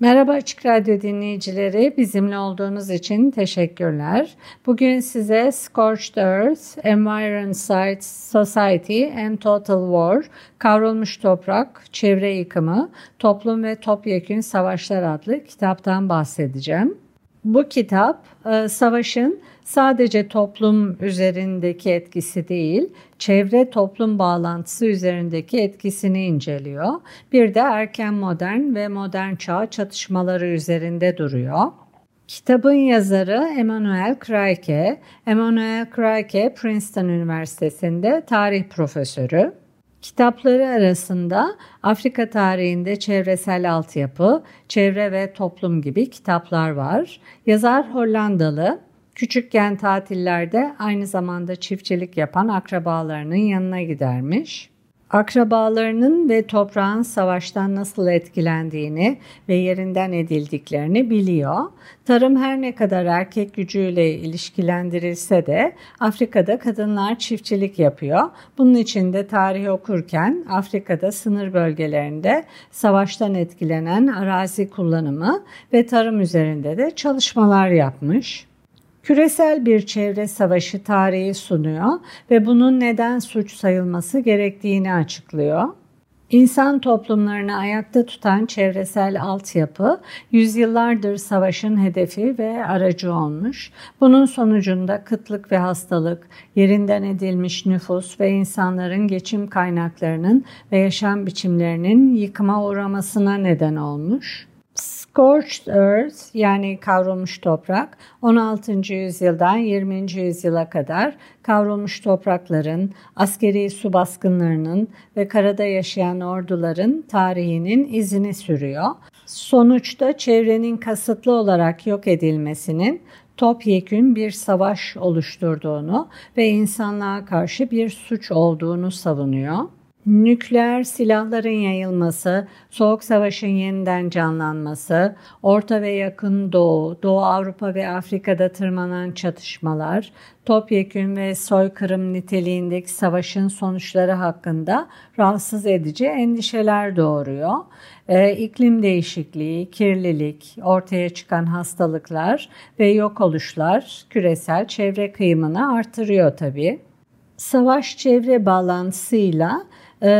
Merhaba Açık Radyo dinleyicileri, bizimle olduğunuz için teşekkürler. Bugün size Scorched Earth, Environment Society and Total War, Kavrulmuş Toprak, Çevre Yıkımı, Toplum ve Topyekün Savaşlar adlı kitaptan bahsedeceğim. Bu kitap e, savaşın sadece toplum üzerindeki etkisi değil, çevre toplum bağlantısı üzerindeki etkisini inceliyor. Bir de erken modern ve modern çağ çatışmaları üzerinde duruyor. Kitabın yazarı Emmanuel Krayke. Emmanuel Krayke Princeton Üniversitesi'nde tarih profesörü. Kitapları arasında Afrika tarihinde çevresel altyapı, çevre ve toplum gibi kitaplar var. Yazar Hollandalı, küçükken tatillerde aynı zamanda çiftçilik yapan akrabalarının yanına gidermiş akrabalarının ve toprağın savaştan nasıl etkilendiğini ve yerinden edildiklerini biliyor. Tarım her ne kadar erkek gücüyle ilişkilendirilse de Afrika'da kadınlar çiftçilik yapıyor. Bunun için de tarih okurken Afrika'da sınır bölgelerinde savaştan etkilenen arazi kullanımı ve tarım üzerinde de çalışmalar yapmış küresel bir çevre savaşı tarihi sunuyor ve bunun neden suç sayılması gerektiğini açıklıyor. İnsan toplumlarını ayakta tutan çevresel altyapı yüzyıllardır savaşın hedefi ve aracı olmuş. Bunun sonucunda kıtlık ve hastalık, yerinden edilmiş nüfus ve insanların geçim kaynaklarının ve yaşam biçimlerinin yıkıma uğramasına neden olmuş. Scorched Earth yani kavrulmuş toprak 16. yüzyıldan 20. yüzyıla kadar kavrulmuş toprakların, askeri su baskınlarının ve karada yaşayan orduların tarihinin izini sürüyor. Sonuçta çevrenin kasıtlı olarak yok edilmesinin topyekün bir savaş oluşturduğunu ve insanlığa karşı bir suç olduğunu savunuyor. Nükleer silahların yayılması, Soğuk Savaş'ın yeniden canlanması, Orta ve Yakın Doğu, Doğu Avrupa ve Afrika'da tırmanan çatışmalar, topyekün ve soykırım niteliğindeki savaşın sonuçları hakkında rahatsız edici endişeler doğuruyor. Ee, iklim değişikliği, kirlilik, ortaya çıkan hastalıklar ve yok oluşlar küresel çevre kıyımını artırıyor tabii. Savaş çevre bağlantısıyla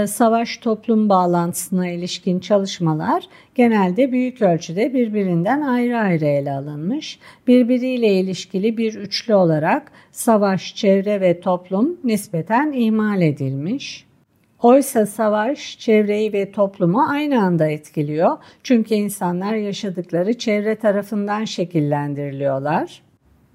savaş toplum bağlantısına ilişkin çalışmalar genelde büyük ölçüde birbirinden ayrı ayrı ele alınmış. Birbiriyle ilişkili bir üçlü olarak savaş, çevre ve toplum nispeten ihmal edilmiş. Oysa savaş çevreyi ve toplumu aynı anda etkiliyor. Çünkü insanlar yaşadıkları çevre tarafından şekillendiriliyorlar.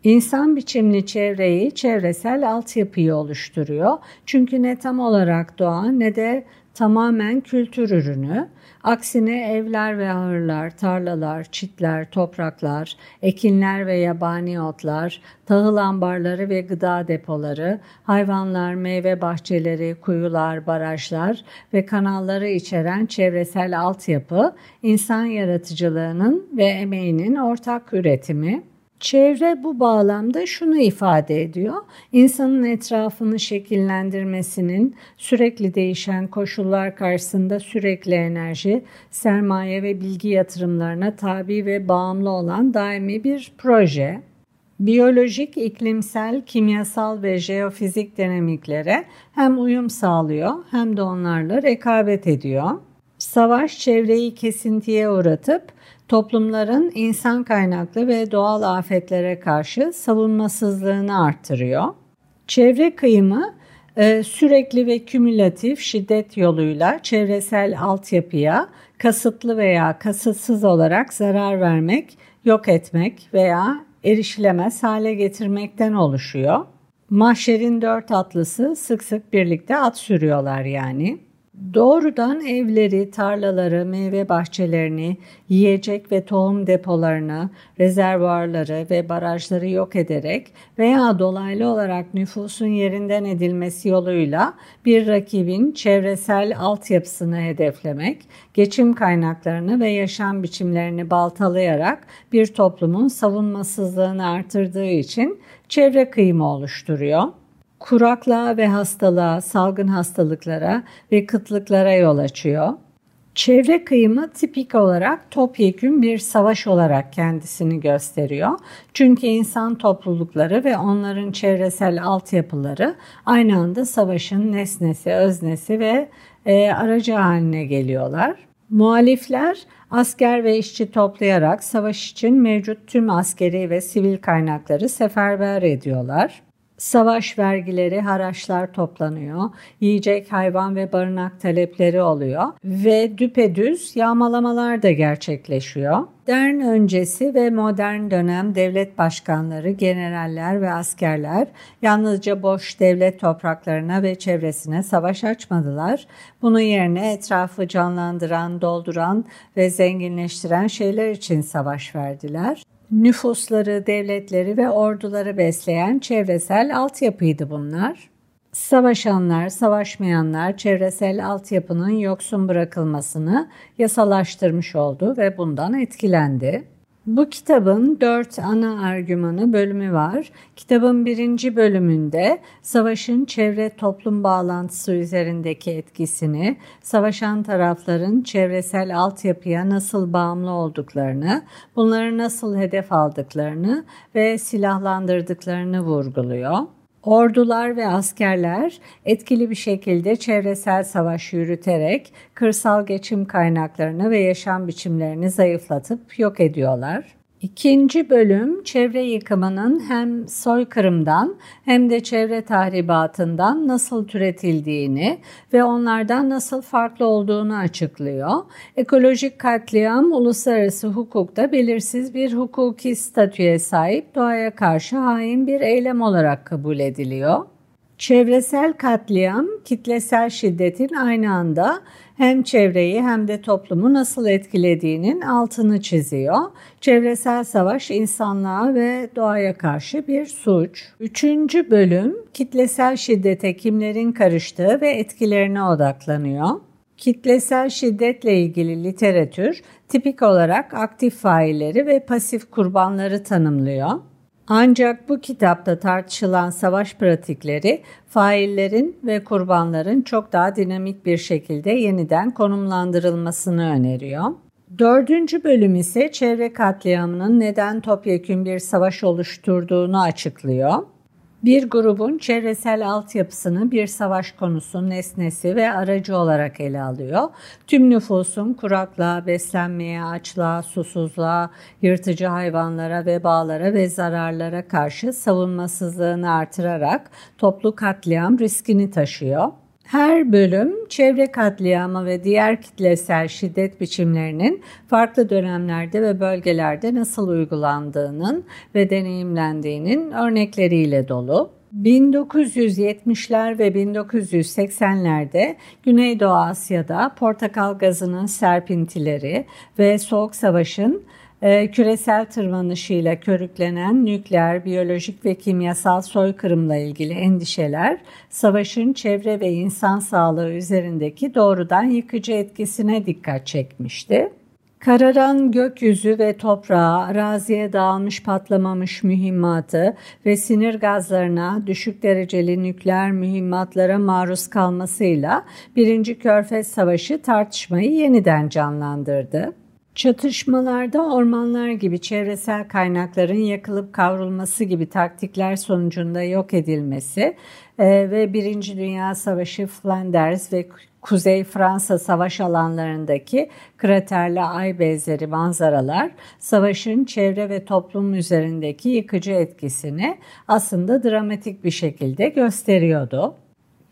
İnsan biçimli çevreyi çevresel altyapıyı oluşturuyor. Çünkü ne tam olarak doğa ne de tamamen kültür ürünü. Aksine evler ve ahırlar, tarlalar, çitler, topraklar, ekinler ve yabani otlar, tahıl ambarları ve gıda depoları, hayvanlar, meyve bahçeleri, kuyular, barajlar ve kanalları içeren çevresel altyapı, insan yaratıcılığının ve emeğinin ortak üretimi. Çevre bu bağlamda şunu ifade ediyor. İnsanın etrafını şekillendirmesinin sürekli değişen koşullar karşısında sürekli enerji, sermaye ve bilgi yatırımlarına tabi ve bağımlı olan daimi bir proje. Biyolojik, iklimsel, kimyasal ve jeofizik dinamiklere hem uyum sağlıyor hem de onlarla rekabet ediyor. Savaş çevreyi kesintiye uğratıp toplumların insan kaynaklı ve doğal afetlere karşı savunmasızlığını artırıyor. Çevre kıyımı e, sürekli ve kümülatif şiddet yoluyla çevresel altyapıya kasıtlı veya kasıtsız olarak zarar vermek, yok etmek veya erişilemez hale getirmekten oluşuyor. Mahşerin dört atlısı sık sık birlikte at sürüyorlar yani. Doğrudan evleri, tarlaları, meyve bahçelerini, yiyecek ve tohum depolarını, rezervuarları ve barajları yok ederek veya dolaylı olarak nüfusun yerinden edilmesi yoluyla bir rakibin çevresel altyapısını hedeflemek, geçim kaynaklarını ve yaşam biçimlerini baltalayarak bir toplumun savunmasızlığını artırdığı için çevre kıyımı oluşturuyor kuraklığa ve hastalığa, salgın hastalıklara ve kıtlıklara yol açıyor. Çevre kıyımı tipik olarak topyekün bir savaş olarak kendisini gösteriyor. Çünkü insan toplulukları ve onların çevresel altyapıları aynı anda savaşın nesnesi, öznesi ve e, aracı haline geliyorlar. Muhalifler asker ve işçi toplayarak savaş için mevcut tüm askeri ve sivil kaynakları seferber ediyorlar. Savaş vergileri, haraçlar toplanıyor. Yiyecek, hayvan ve barınak talepleri oluyor ve düpedüz yağmalamalar da gerçekleşiyor. Modern öncesi ve modern dönem devlet başkanları, generaller ve askerler yalnızca boş devlet topraklarına ve çevresine savaş açmadılar. Bunun yerine etrafı canlandıran, dolduran ve zenginleştiren şeyler için savaş verdiler nüfusları, devletleri ve orduları besleyen çevresel altyapıydı bunlar. Savaşanlar, savaşmayanlar çevresel altyapının yoksun bırakılmasını yasalaştırmış oldu ve bundan etkilendi. Bu kitabın dört ana argümanı bölümü var. Kitabın birinci bölümünde savaşın çevre toplum bağlantısı üzerindeki etkisini, savaşan tarafların çevresel altyapıya nasıl bağımlı olduklarını, bunları nasıl hedef aldıklarını ve silahlandırdıklarını vurguluyor. Ordular ve askerler etkili bir şekilde çevresel savaş yürüterek kırsal geçim kaynaklarını ve yaşam biçimlerini zayıflatıp yok ediyorlar. İkinci bölüm çevre yıkımının hem soykırımdan hem de çevre tahribatından nasıl türetildiğini ve onlardan nasıl farklı olduğunu açıklıyor. Ekolojik katliam uluslararası hukukta belirsiz bir hukuki statüye sahip doğaya karşı hain bir eylem olarak kabul ediliyor. Çevresel katliam, kitlesel şiddetin aynı anda hem çevreyi hem de toplumu nasıl etkilediğinin altını çiziyor. Çevresel savaş insanlığa ve doğaya karşı bir suç. Üçüncü bölüm kitlesel şiddete kimlerin karıştığı ve etkilerine odaklanıyor. Kitlesel şiddetle ilgili literatür tipik olarak aktif failleri ve pasif kurbanları tanımlıyor. Ancak bu kitapta tartışılan savaş pratikleri faillerin ve kurbanların çok daha dinamik bir şekilde yeniden konumlandırılmasını öneriyor. Dördüncü bölüm ise çevre katliamının neden topyekün bir savaş oluşturduğunu açıklıyor bir grubun çevresel altyapısını bir savaş konusu, nesnesi ve aracı olarak ele alıyor. Tüm nüfusun kuraklığa, beslenmeye, açlığa, susuzluğa, yırtıcı hayvanlara, vebalara ve zararlara karşı savunmasızlığını artırarak toplu katliam riskini taşıyor. Her bölüm çevre katliamı ve diğer kitlesel şiddet biçimlerinin farklı dönemlerde ve bölgelerde nasıl uygulandığının ve deneyimlendiğinin örnekleriyle dolu. 1970'ler ve 1980'lerde Güneydoğu Asya'da portakal gazının serpintileri ve Soğuk Savaş'ın küresel tırmanışıyla körüklenen nükleer, biyolojik ve kimyasal soykırımla ilgili endişeler savaşın çevre ve insan sağlığı üzerindeki doğrudan yıkıcı etkisine dikkat çekmişti. Kararan gökyüzü ve toprağa, araziye dağılmış patlamamış mühimmatı ve sinir gazlarına, düşük dereceli nükleer mühimmatlara maruz kalmasıyla Birinci Körfez Savaşı tartışmayı yeniden canlandırdı. Çatışmalarda ormanlar gibi çevresel kaynakların yakılıp kavrulması gibi taktikler sonucunda yok edilmesi e, ve Birinci Dünya Savaşı Flanders ve Kuzey Fransa savaş alanlarındaki kraterli ay benzeri manzaralar savaşın çevre ve toplum üzerindeki yıkıcı etkisini aslında dramatik bir şekilde gösteriyordu.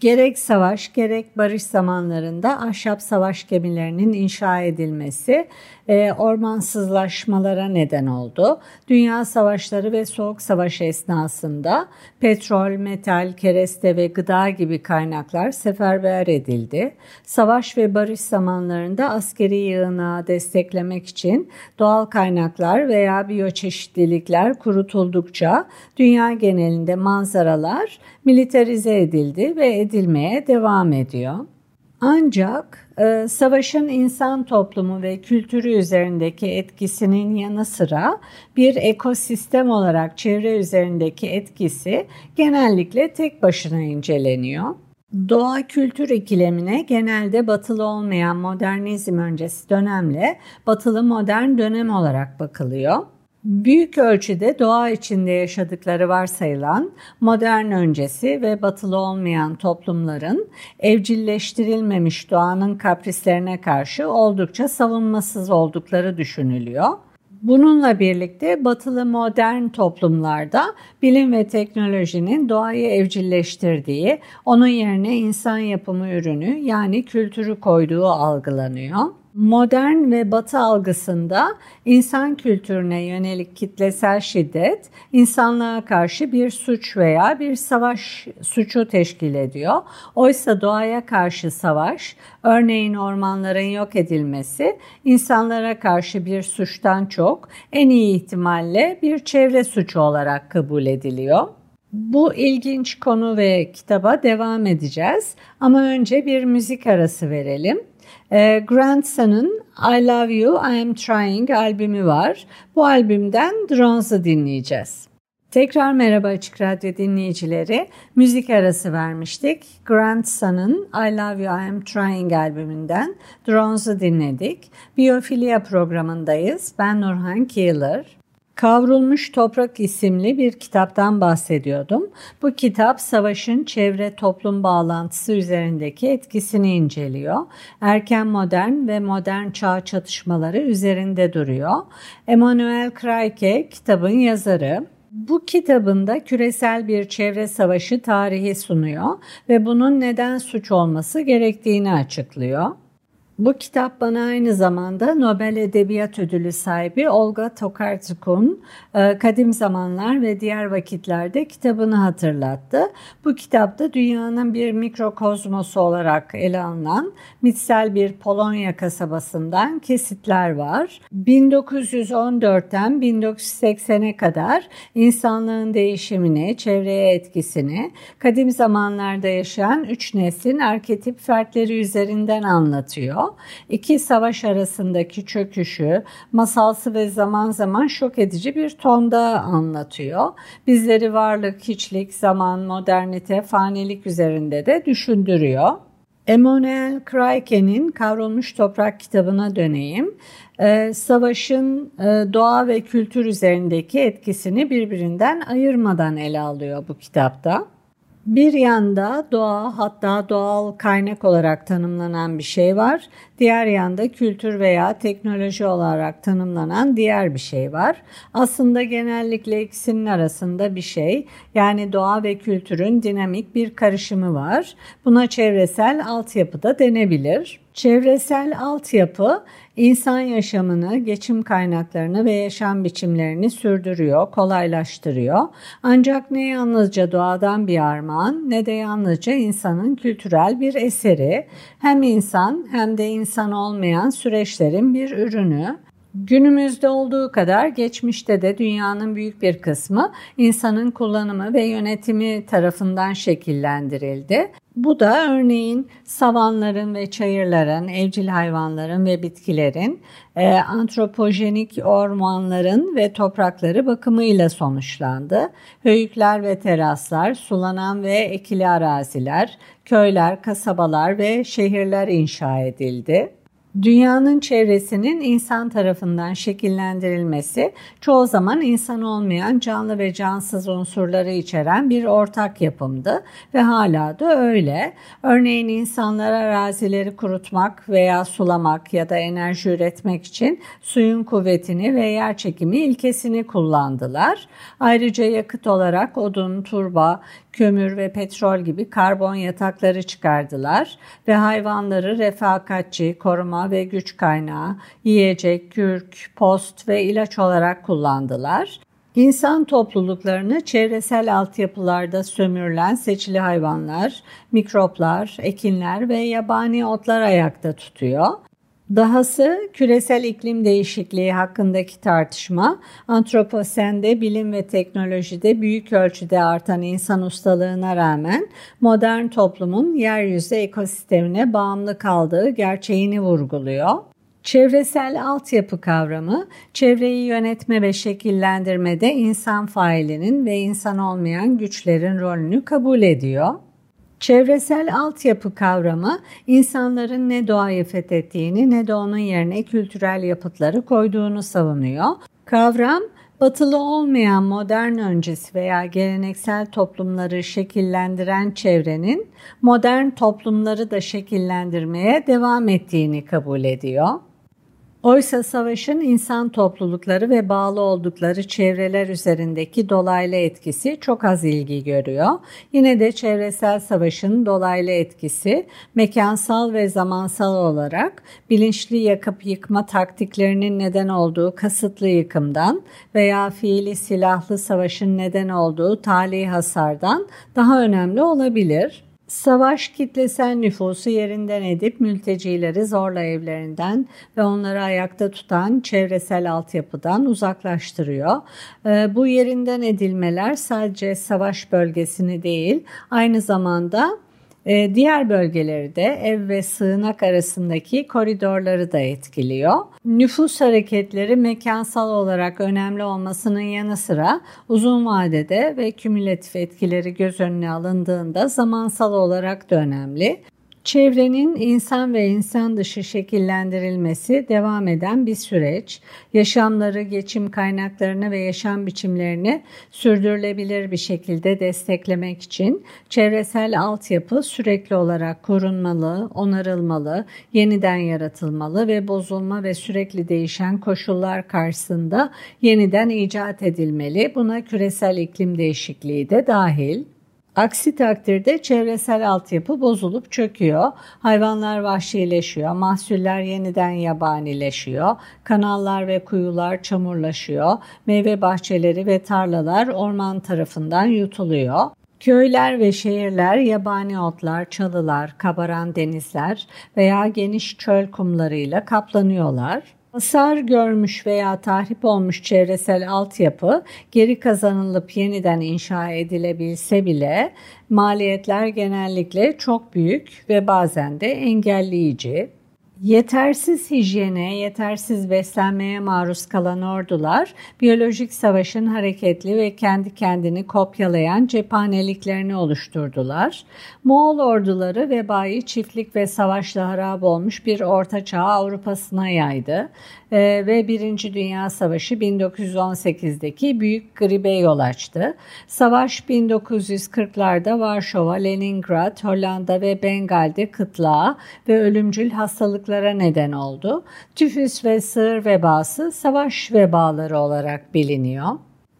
Gerek savaş gerek barış zamanlarında ahşap savaş gemilerinin inşa edilmesi e, ormansızlaşmalara neden oldu. Dünya savaşları ve soğuk savaş esnasında petrol, metal, kereste ve gıda gibi kaynaklar seferber edildi. Savaş ve barış zamanlarında askeri yığınağı desteklemek için doğal kaynaklar veya biyoçeşitlilikler kurutuldukça dünya genelinde manzaralar militarize edildi ve edilmeye devam ediyor. Ancak e, savaşın insan toplumu ve kültürü üzerindeki etkisinin yanı sıra bir ekosistem olarak çevre üzerindeki etkisi genellikle tek başına inceleniyor. Doğa kültür ikilemine genelde batılı olmayan modernizm öncesi dönemle batılı modern dönem olarak bakılıyor. Büyük ölçüde doğa içinde yaşadıkları varsayılan modern öncesi ve batılı olmayan toplumların evcilleştirilmemiş doğanın kaprislerine karşı oldukça savunmasız oldukları düşünülüyor. Bununla birlikte batılı modern toplumlarda bilim ve teknolojinin doğayı evcilleştirdiği, onun yerine insan yapımı ürünü yani kültürü koyduğu algılanıyor. Modern ve batı algısında insan kültürüne yönelik kitlesel şiddet insanlığa karşı bir suç veya bir savaş suçu teşkil ediyor. Oysa doğaya karşı savaş, örneğin ormanların yok edilmesi insanlara karşı bir suçtan çok en iyi ihtimalle bir çevre suçu olarak kabul ediliyor. Bu ilginç konu ve kitaba devam edeceğiz ama önce bir müzik arası verelim. E, Grandson'ın I Love You, I Am Trying albümü var. Bu albümden Drones'u dinleyeceğiz. Tekrar merhaba Açık Radyo dinleyicileri. Müzik arası vermiştik. Grandson'ın I Love You, I Am Trying albümünden Drones'u dinledik. Biyofilya programındayız. Ben Nurhan Keeler. Kavrulmuş Toprak isimli bir kitaptan bahsediyordum. Bu kitap savaşın çevre toplum bağlantısı üzerindeki etkisini inceliyor. Erken modern ve modern çağ çatışmaları üzerinde duruyor. Emmanuel Krayke kitabın yazarı. Bu kitabında küresel bir çevre savaşı tarihi sunuyor ve bunun neden suç olması gerektiğini açıklıyor. Bu kitap bana aynı zamanda Nobel Edebiyat Ödülü sahibi Olga Tokarczuk'un e, Kadim Zamanlar ve Diğer Vakitlerde kitabını hatırlattı. Bu kitapta dünyanın bir mikrokozmosu olarak ele alınan mitsel bir Polonya kasabasından kesitler var. 1914'ten 1980'e kadar insanlığın değişimini, çevreye etkisini, kadim zamanlarda yaşayan üç neslin arketip fertleri üzerinden anlatıyor anlatıyor. İki savaş arasındaki çöküşü masalsı ve zaman zaman şok edici bir tonda anlatıyor. Bizleri varlık, hiçlik, zaman, modernite, fanilik üzerinde de düşündürüyor. Emmanuel Krayke'nin Kavrulmuş Toprak kitabına döneyim. Ee, savaşın e, doğa ve kültür üzerindeki etkisini birbirinden ayırmadan ele alıyor bu kitapta. Bir yanda doğa hatta doğal kaynak olarak tanımlanan bir şey var. Diğer yanda kültür veya teknoloji olarak tanımlanan diğer bir şey var. Aslında genellikle ikisinin arasında bir şey yani doğa ve kültürün dinamik bir karışımı var. Buna çevresel altyapı da denebilir. Çevresel altyapı insan yaşamını, geçim kaynaklarını ve yaşam biçimlerini sürdürüyor, kolaylaştırıyor. Ancak ne yalnızca doğadan bir armağan ne de yalnızca insanın kültürel bir eseri. Hem insan hem de insan olmayan süreçlerin bir ürünü. Günümüzde olduğu kadar geçmişte de dünyanın büyük bir kısmı insanın kullanımı ve yönetimi tarafından şekillendirildi. Bu da örneğin savanların ve çayırların, evcil hayvanların ve bitkilerin, e, antropojenik ormanların ve toprakları bakımıyla sonuçlandı. Höyükler ve teraslar, sulanan ve ekili araziler, köyler, kasabalar ve şehirler inşa edildi. Dünyanın çevresinin insan tarafından şekillendirilmesi çoğu zaman insan olmayan canlı ve cansız unsurları içeren bir ortak yapımdı ve hala da öyle. Örneğin insanlar arazileri kurutmak veya sulamak ya da enerji üretmek için suyun kuvvetini ve yer çekimi ilkesini kullandılar. Ayrıca yakıt olarak odun, turba, kömür ve petrol gibi karbon yatakları çıkardılar ve hayvanları refakatçi, koruma ve güç kaynağı, yiyecek, kürk, post ve ilaç olarak kullandılar. İnsan topluluklarını çevresel altyapılarda sömürülen seçili hayvanlar, mikroplar, ekinler ve yabani otlar ayakta tutuyor. Dahası küresel iklim değişikliği hakkındaki tartışma, antroposende bilim ve teknolojide büyük ölçüde artan insan ustalığına rağmen modern toplumun yeryüzü ekosistemine bağımlı kaldığı gerçeğini vurguluyor. Çevresel altyapı kavramı, çevreyi yönetme ve şekillendirmede insan failinin ve insan olmayan güçlerin rolünü kabul ediyor. Çevresel altyapı kavramı insanların ne doğayı fethettiğini ne de onun yerine kültürel yapıtları koyduğunu savunuyor. Kavram batılı olmayan modern öncesi veya geleneksel toplumları şekillendiren çevrenin modern toplumları da şekillendirmeye devam ettiğini kabul ediyor. Oysa savaşın insan toplulukları ve bağlı oldukları çevreler üzerindeki dolaylı etkisi çok az ilgi görüyor. Yine de çevresel savaşın dolaylı etkisi mekansal ve zamansal olarak bilinçli yakıp yıkma taktiklerinin neden olduğu kasıtlı yıkımdan veya fiili silahlı savaşın neden olduğu tali hasardan daha önemli olabilir. Savaş kitlesel nüfusu yerinden edip mültecileri zorla evlerinden ve onları ayakta tutan çevresel altyapıdan uzaklaştırıyor. Ee, bu yerinden edilmeler sadece savaş bölgesini değil aynı zamanda e, diğer bölgeleri de ev ve sığınak arasındaki koridorları da etkiliyor. Nüfus hareketleri mekansal olarak önemli olmasının yanı sıra uzun vadede ve kümülatif etkileri göz önüne alındığında zamansal olarak da önemli. Çevrenin insan ve insan dışı şekillendirilmesi devam eden bir süreç. Yaşamları, geçim kaynaklarını ve yaşam biçimlerini sürdürülebilir bir şekilde desteklemek için çevresel altyapı sürekli olarak korunmalı, onarılmalı, yeniden yaratılmalı ve bozulma ve sürekli değişen koşullar karşısında yeniden icat edilmeli. Buna küresel iklim değişikliği de dahil. Aksi takdirde çevresel altyapı bozulup çöküyor, hayvanlar vahşileşiyor, mahsuller yeniden yabanileşiyor, kanallar ve kuyular çamurlaşıyor, meyve bahçeleri ve tarlalar orman tarafından yutuluyor. Köyler ve şehirler yabani otlar, çalılar, kabaran denizler veya geniş çöl kumlarıyla kaplanıyorlar. Hasar görmüş veya tahrip olmuş çevresel altyapı geri kazanılıp yeniden inşa edilebilse bile maliyetler genellikle çok büyük ve bazen de engelleyici. Yetersiz hijyene, yetersiz beslenmeye maruz kalan ordular, biyolojik savaşın hareketli ve kendi kendini kopyalayan cephaneliklerini oluşturdular. Moğol orduları vebayı çiftlik ve savaşla harap olmuş bir ortaçağ Avrupa'sına yaydı e, ve Birinci Dünya Savaşı 1918'deki büyük gribe yol açtı. Savaş 1940'larda Varşova, Leningrad, Hollanda ve Bengal'de kıtlığa ve ölümcül hastalıklara neden oldu. Tüfüs ve sığır vebası savaş vebaları olarak biliniyor.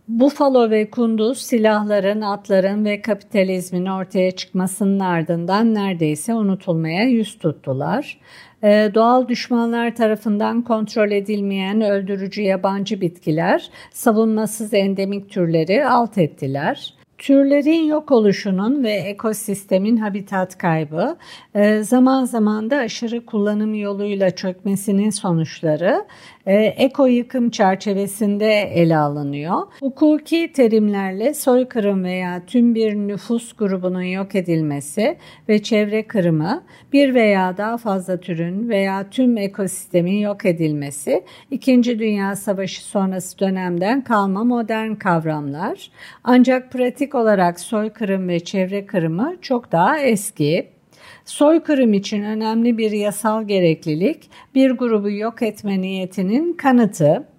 Buffalo ve Kunduz silahların, atların ve kapitalizmin ortaya çıkmasının ardından neredeyse unutulmaya yüz tuttular. Ee, doğal düşmanlar tarafından kontrol edilmeyen öldürücü yabancı bitkiler savunmasız endemik türleri alt ettiler. Türlerin yok oluşunun ve ekosistemin habitat kaybı, e, zaman zaman da aşırı kullanım yoluyla çökmesinin sonuçları e, eko yıkım çerçevesinde ele alınıyor. Hukuki terimlerle soykırım veya tüm bir nüfus grubunun yok edilmesi ve çevre kırımı, bir veya daha fazla türün veya tüm ekosistemin yok edilmesi, İkinci Dünya Savaşı sonrası dönemden kalma modern kavramlar. Ancak pratik olarak soykırım ve çevre kırımı çok daha eski. Soykırım için önemli bir yasal gereklilik bir grubu yok etme niyetinin kanıtı.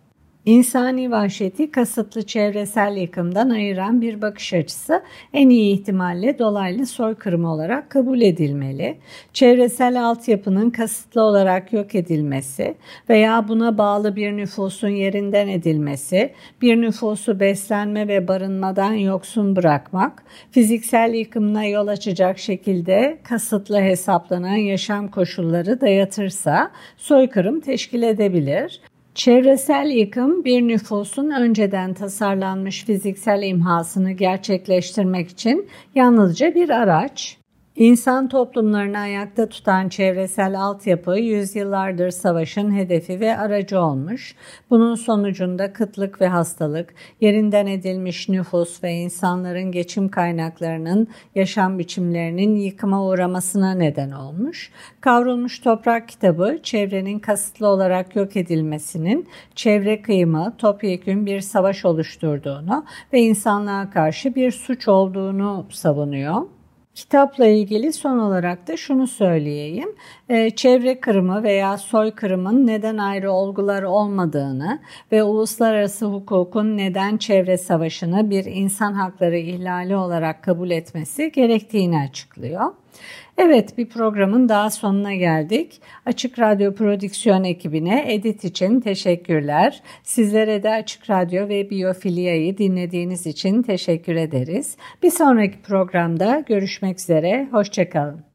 İnsani vahşeti kasıtlı çevresel yıkımdan ayıran bir bakış açısı en iyi ihtimalle dolaylı soykırım olarak kabul edilmeli. Çevresel altyapının kasıtlı olarak yok edilmesi veya buna bağlı bir nüfusun yerinden edilmesi, bir nüfusu beslenme ve barınmadan yoksun bırakmak, fiziksel yıkımına yol açacak şekilde kasıtlı hesaplanan yaşam koşulları dayatırsa soykırım teşkil edebilir. Çevresel yıkım bir nüfusun önceden tasarlanmış fiziksel imhasını gerçekleştirmek için yalnızca bir araç. İnsan toplumlarını ayakta tutan çevresel altyapı yüzyıllardır savaşın hedefi ve aracı olmuş. Bunun sonucunda kıtlık ve hastalık, yerinden edilmiş nüfus ve insanların geçim kaynaklarının, yaşam biçimlerinin yıkıma uğramasına neden olmuş. Kavrulmuş Toprak kitabı çevrenin kasıtlı olarak yok edilmesinin çevre kıyımı topyekün bir savaş oluşturduğunu ve insanlığa karşı bir suç olduğunu savunuyor. Kitapla ilgili son olarak da şunu söyleyeyim. Ee, çevre kırımı veya soy kırımın neden ayrı olgular olmadığını ve uluslararası hukukun neden çevre savaşını bir insan hakları ihlali olarak kabul etmesi gerektiğini açıklıyor. Evet bir programın daha sonuna geldik. Açık Radyo Prodüksiyon ekibine edit için teşekkürler. Sizlere de Açık Radyo ve Biyofilia'yı dinlediğiniz için teşekkür ederiz. Bir sonraki programda görüşmek üzere. Hoşçakalın.